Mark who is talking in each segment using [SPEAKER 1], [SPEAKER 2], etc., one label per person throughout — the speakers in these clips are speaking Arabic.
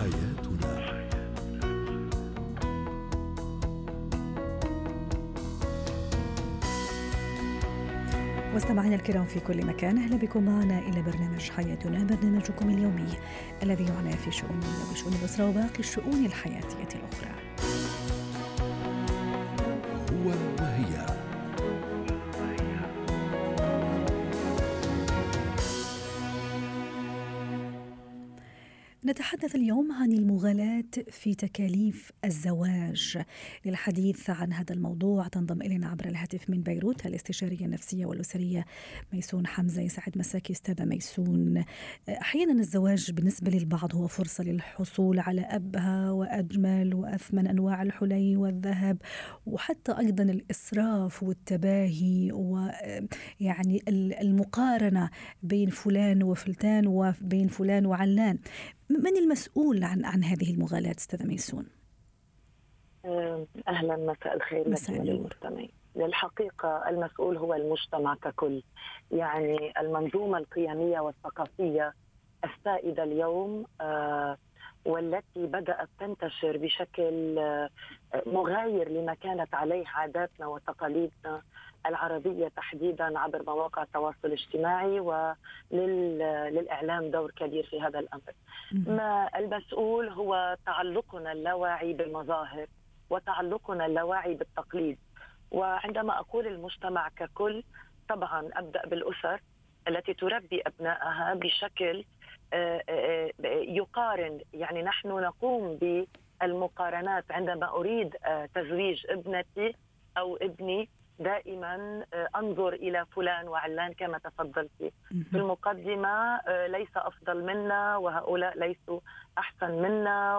[SPEAKER 1] حياتنا. مستمعينا الكرام في كل مكان أهلا بكم معنا إلى برنامج حياتنا برنامجكم اليومي الذي يعنى في شؤوننا وشؤون الأسرة وباقي الشؤون الحياتية الأخرى. هو وهي نتحدث اليوم عن المغالاة في تكاليف الزواج. للحديث عن هذا الموضوع تنضم إلينا عبر الهاتف من بيروت الاستشارية النفسية والأسرية ميسون حمزة. يسعد مساكي أستاذة ميسون. أحيانا الزواج بالنسبة للبعض هو فرصة للحصول على أبهى وأجمل وأثمن أنواع الحلي والذهب وحتى أيضا الإسراف والتباهي ويعني المقارنة بين فلان وفلتان وبين فلان وعلان. من المسؤول عن عن هذه المغالاة أستاذة ميسون؟
[SPEAKER 2] آه، أهلا مساء الخير مساء للمستمعين للحقيقة المسؤول هو المجتمع ككل. يعني المنظومة القيمية والثقافية السائدة اليوم آه والتي بدأت تنتشر بشكل آه مغاير لما كانت عليه عاداتنا وتقاليدنا العربية تحديدا عبر مواقع التواصل الاجتماعي وللإعلام دور كبير في هذا الأمر. ما المسؤول هو تعلقنا اللاواعي بالمظاهر وتعلقنا اللاواعي بالتقليد. وعندما أقول المجتمع ككل طبعا أبدأ بالأسر التي تربي أبنائها بشكل يقارن يعني نحن نقوم بالمقارنات عندما أريد تزويج ابنتي أو ابني. دائما آه، أنظر إلى فلان وعلان كما تفضلت في المقدمة آه، ليس أفضل منا وهؤلاء ليسوا أحسن منا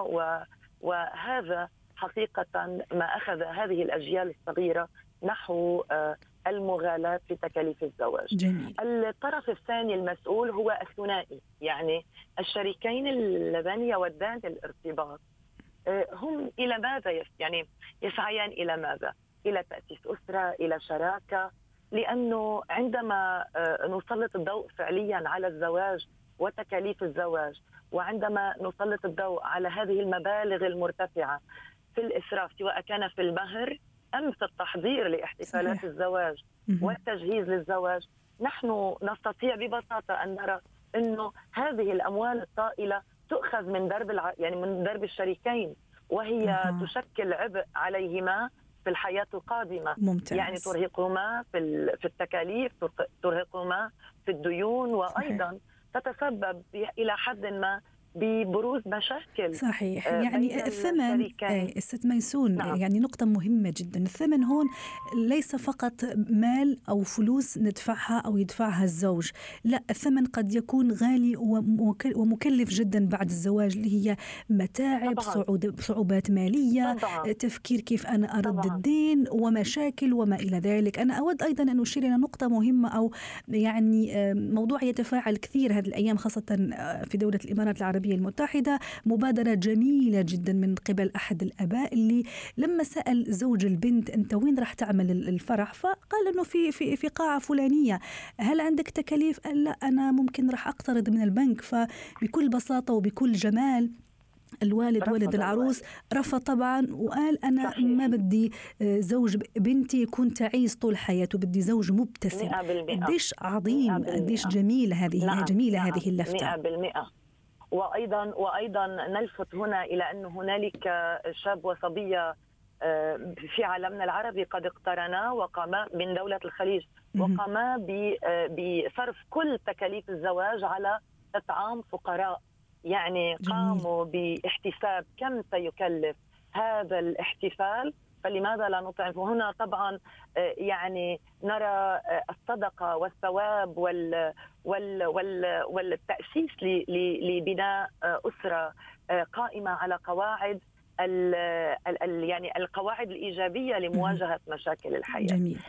[SPEAKER 2] وهذا حقيقة ما أخذ هذه الأجيال الصغيرة نحو آه، المغالاة في تكاليف الزواج.
[SPEAKER 1] جميل.
[SPEAKER 2] الطرف الثاني المسؤول هو الثنائي يعني الشريكين اللذان يودان الارتباط. هم إلى ماذا يعني يسعيان إلى ماذا؟ إلى تأسيس أسرة إلى شراكة. لأنه عندما آه، نسلط الضوء فعليا على الزواج وتكاليف الزواج وعندما نسلط الضوء على هذه المبالغ المرتفعة في الإسراف سواء كان في المهر ام في التحضير لاحتفالات صحيح. الزواج والتجهيز للزواج نحن نستطيع ببساطة أن نرى إنه هذه الأموال الطائلة تؤخذ من درب الع... يعني من درب الشريكين وهي أه. تشكل عبء عليهما في الحياة القادمة
[SPEAKER 1] ممتاز.
[SPEAKER 2] يعني ترهقهما في في التكاليف ترهقهما في الديون وأيضا صحيح. تتسبب إلى حد ما ببروز مشاكل
[SPEAKER 1] صحيح. آه، يعني الثمن الست ميسون نعم. يعني نقطة مهمة جدا. الثمن هون ليس فقط مال أو فلوس ندفعها أو يدفعها الزوج. لا الثمن قد يكون غالي ومكلف جدا بعد الزواج اللي هي متاعب صعوبات مالية طبعا. تفكير كيف أنا أرد طبعا. الدين ومشاكل وما إلى ذلك. أنا أود أيضا أن أشير إلى نقطة مهمة أو يعني موضوع يتفاعل كثير هذه الأيام خاصة آه، في دولة الإمارات العربية. العربية المتحدة. مبادرة جميلة جدا من قبل أحد الآباء اللي لما سأل زوج البنت أنت وين راح تعمل الفرح؟ فقال أنه في في في قاعة فلانية. هل عندك تكاليف؟ قال لا أنا ممكن راح أقترض من البنك. فبكل بساطة وبكل جمال الوالد ولد العروس رفض طبعا وقال أنا صحيح. ما بدي آه، زوج بنتي يكون تعيس طول حياته. بدي زوج مبتسم. قديش عظيم قديش جميلة هذه نعم. جميلة نعم. هذه اللفتة.
[SPEAKER 2] 100% وأيضا وأيضا نلفت هنا إلى أن هنالك شاب وصبية آه، في عالمنا العربي قد اقترنا وقاما من دولة الخليج. وقاما آه، بصرف كل تكاليف الزواج على إطعام فقراء. يعني قاموا باحتساب. كم سيكلف هذا الاحتفال؟ فلماذا لا نطعم؟ هنا طبعا آه، يعني نرى آه، الصدقة والثواب وال وال وال والتأسيس لبناء آه، أسرة قائمة على قواعد ال يعني القواعد الإيجابية لمواجهة مشاكل الحياة.
[SPEAKER 1] جميل.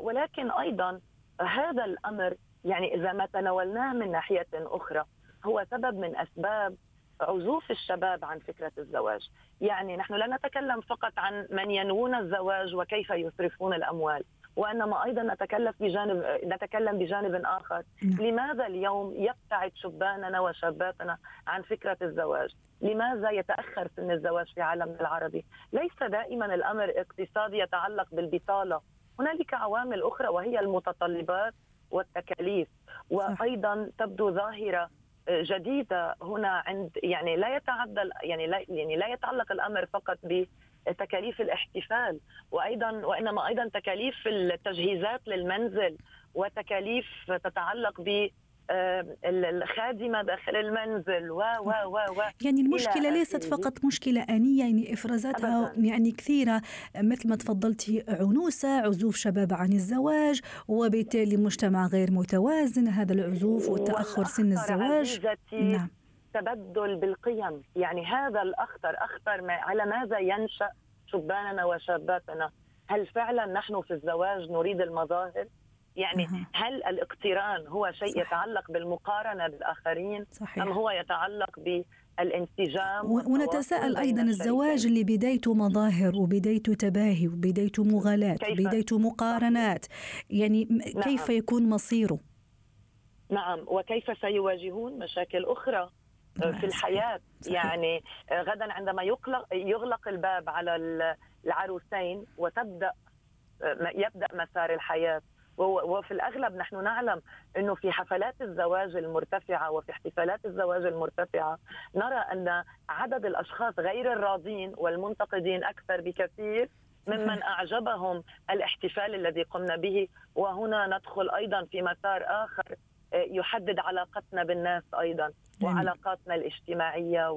[SPEAKER 2] ولكن أيضا هذا الأمر يعني إذا ما تناولناه من ناحية أخرى هو سبب من أسباب عزوف الشباب عن فكرة الزواج، يعني نحن لا نتكلم فقط عن من ينوون الزواج وكيف يصرفون الأموال، وإنما أيضا نتكلم بجانب نتكلم بجانب آخر. نعم. لماذا اليوم يبتعد شباننا وشاباتنا عن فكرة الزواج؟ لماذا يتأخر سن الزواج في عالمنا العربي؟ ليس دائما الأمر اقتصادي يتعلق بالبطالة. هنالك عوامل أخرى وهي المتطلبات والتكاليف. وأيضا تبدو ظاهرة جديدة هنا عند يعني لا يتعدى يعني لا يعني لا يتعلق الأمر فقط بتكاليف الاحتفال وأيضا وإنما أيضا تكاليف التجهيزات للمنزل وتكاليف تتعلق ب الخادمة داخل المنزل و و و و.
[SPEAKER 1] يعني المشكلة ليست فقط مشكلة آنية يعني إفرازاتها أبداً. يعني كثيرة. مثل ما تفضلتي عنوسة عزوف شباب عن الزواج وبالتالي مجتمع غير متوازن. هذا العزوف وتاخر سن الزواج.
[SPEAKER 2] نعم. تبدل بالقيم. يعني هذا الأخطر أخطر ما على ماذا ينشأ شباننا وشاباتنا؟ هل فعلا نحن في الزواج نريد المظاهر؟ يعني هل الاقتران هو شيء صح. يتعلق بالمقارنة بالآخرين صحيح. أم هو يتعلق بالانسجام
[SPEAKER 1] ونتساءل أيضا الزواج اللي بدايته مظاهر وبدايته تباهي وبدايته مغالاة وبدايته مقارنات يعني نعم. كيف يكون مصيره
[SPEAKER 2] نعم وكيف سيواجهون مشاكل أخرى نعم. في الحياة صحيح. يعني غدا عندما يغلق يغلق الباب على العروسين وتبدأ يبدأ مسار الحياة وفي الأغلب نحن نعلم إنه في حفلات الزواج المرتفعة وفي احتفالات الزواج المرتفعة نرى أن عدد الأشخاص غير الراضين والمنتقدين أكثر بكثير ممن أعجبهم الاحتفال الذي قمنا به. وهنا ندخل أيضا في مسار آخر آه، يحدد علاقتنا بالناس أيضا وعلاقاتنا الاجتماعية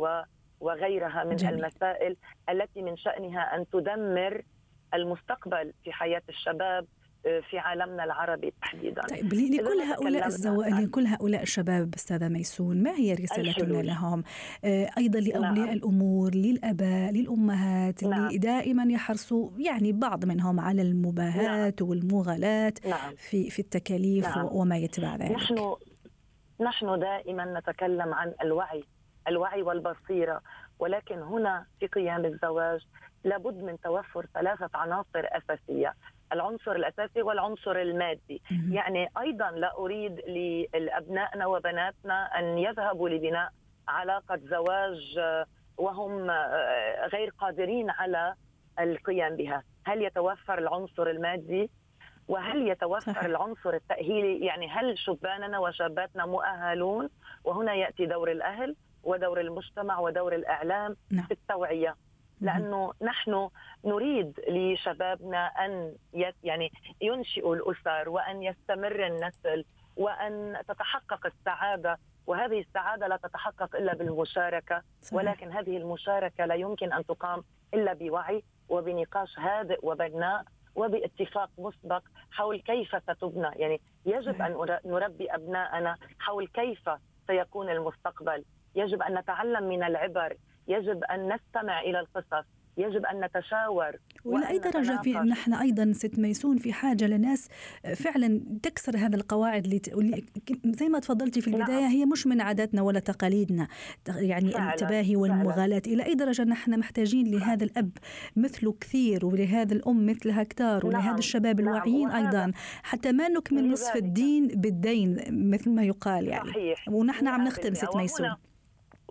[SPEAKER 2] وغيرها من جميل. المسائل التي من شأنها أن تدمر المستقبل في حياة الشباب في عالمنا العربي تحديدا
[SPEAKER 1] طيب لكل هؤلاء الزوائل لكل هؤلاء الشباب أستاذة ميسون ما هي رسالتنا لهم آه، أيضا لأولياء نعم. الأمور للآباء للأمهات نعم. اللي دائما يحرصوا يعني بعض منهم على المباهاه نعم. والمغالاه نعم. في في التكاليف نعم. وما يتبع ذلك
[SPEAKER 2] نحن نحن دائما نتكلم عن الوعي الوعي والبصيرة ولكن هنا في قيام الزواج لابد من توفر ثلاثة عناصر أساسية العنصر الأساسي والعنصر المادي. يعني أيضا لا أريد لأبنائنا وبناتنا أن يذهبوا لبناء علاقة زواج وهم غير قادرين على القيام بها. هل يتوفر العنصر المادي؟ وهل يتوفر. العنصر التأهيلي؟ يعني هل شباننا وشاباتنا مؤهلون؟ وهنا يأتي دور الأهل ودور المجتمع ودور الإعلام نعم. في التوعية. لأنه نحن نريد لشبابنا أن يعني ينشئوا الأسر وأن يستمر النسل وأن تتحقق السعادة وهذه السعادة لا تتحقق إلا بالمشاركة صحيح. ولكن هذه المشاركة لا يمكن أن تقام إلا بوعي وبنقاش هادئ وبناء وباتفاق مسبق حول كيف ستبنى. يعني يجب أن نربي أبناءنا حول كيف سيكون المستقبل. يجب أن نتعلم من العبر يجب أن نستمع إلى القصص يجب أن نتشاور
[SPEAKER 1] والى اي درجه في نحن أيضا ست ميسون في حاجة لناس فعلا تكسر هذه القواعد اللي زي ما تفضلتي في البداية نعم. هي مش من عاداتنا ولا تقاليدنا يعني فعلا. التباهي والمغالاه إلى اي درجه نحن محتاجين لهذا الأب مثله كثير ولهذا الأم مثلها كثار ولهذا نعم. الشباب نعم. الواعيين أيضا حتى ما نكمل نصف الدين بالدين مثل ما يقال يعني صحيح. ونحن عم نختم ست ميسون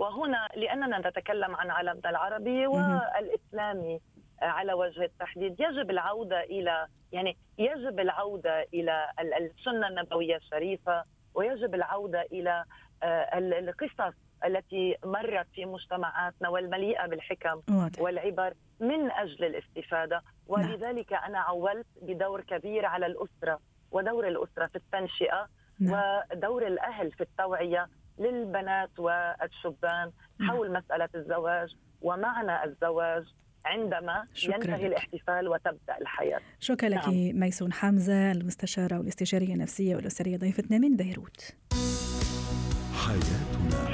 [SPEAKER 2] وهنا لأننا نتكلم عن عالمنا العربي والإسلامي على وجه التحديد يجب العودة إلى يعني يجب العودة إلى السنة النبوية الشريفة ويجب العودة إلى آه، القصص التي مرت في مجتمعاتنا والمليئة بالحكم والعبر من أجل الاستفادة نعم. ولذلك أنا عولت بدور كبير على الأسرة ودور الأسرة في التنشئة نعم. ودور الأهل في التوعية للبنات والشبان. حول مسألة الزواج ومعنى الزواج عندما ينتهي لك. الاحتفال وتبدأ الحياة.
[SPEAKER 1] شكرا نعم. لك ميسون حمزة المستشارة والاستشارية النفسية والأسرية ضيفتنا من بيروت. حياتنا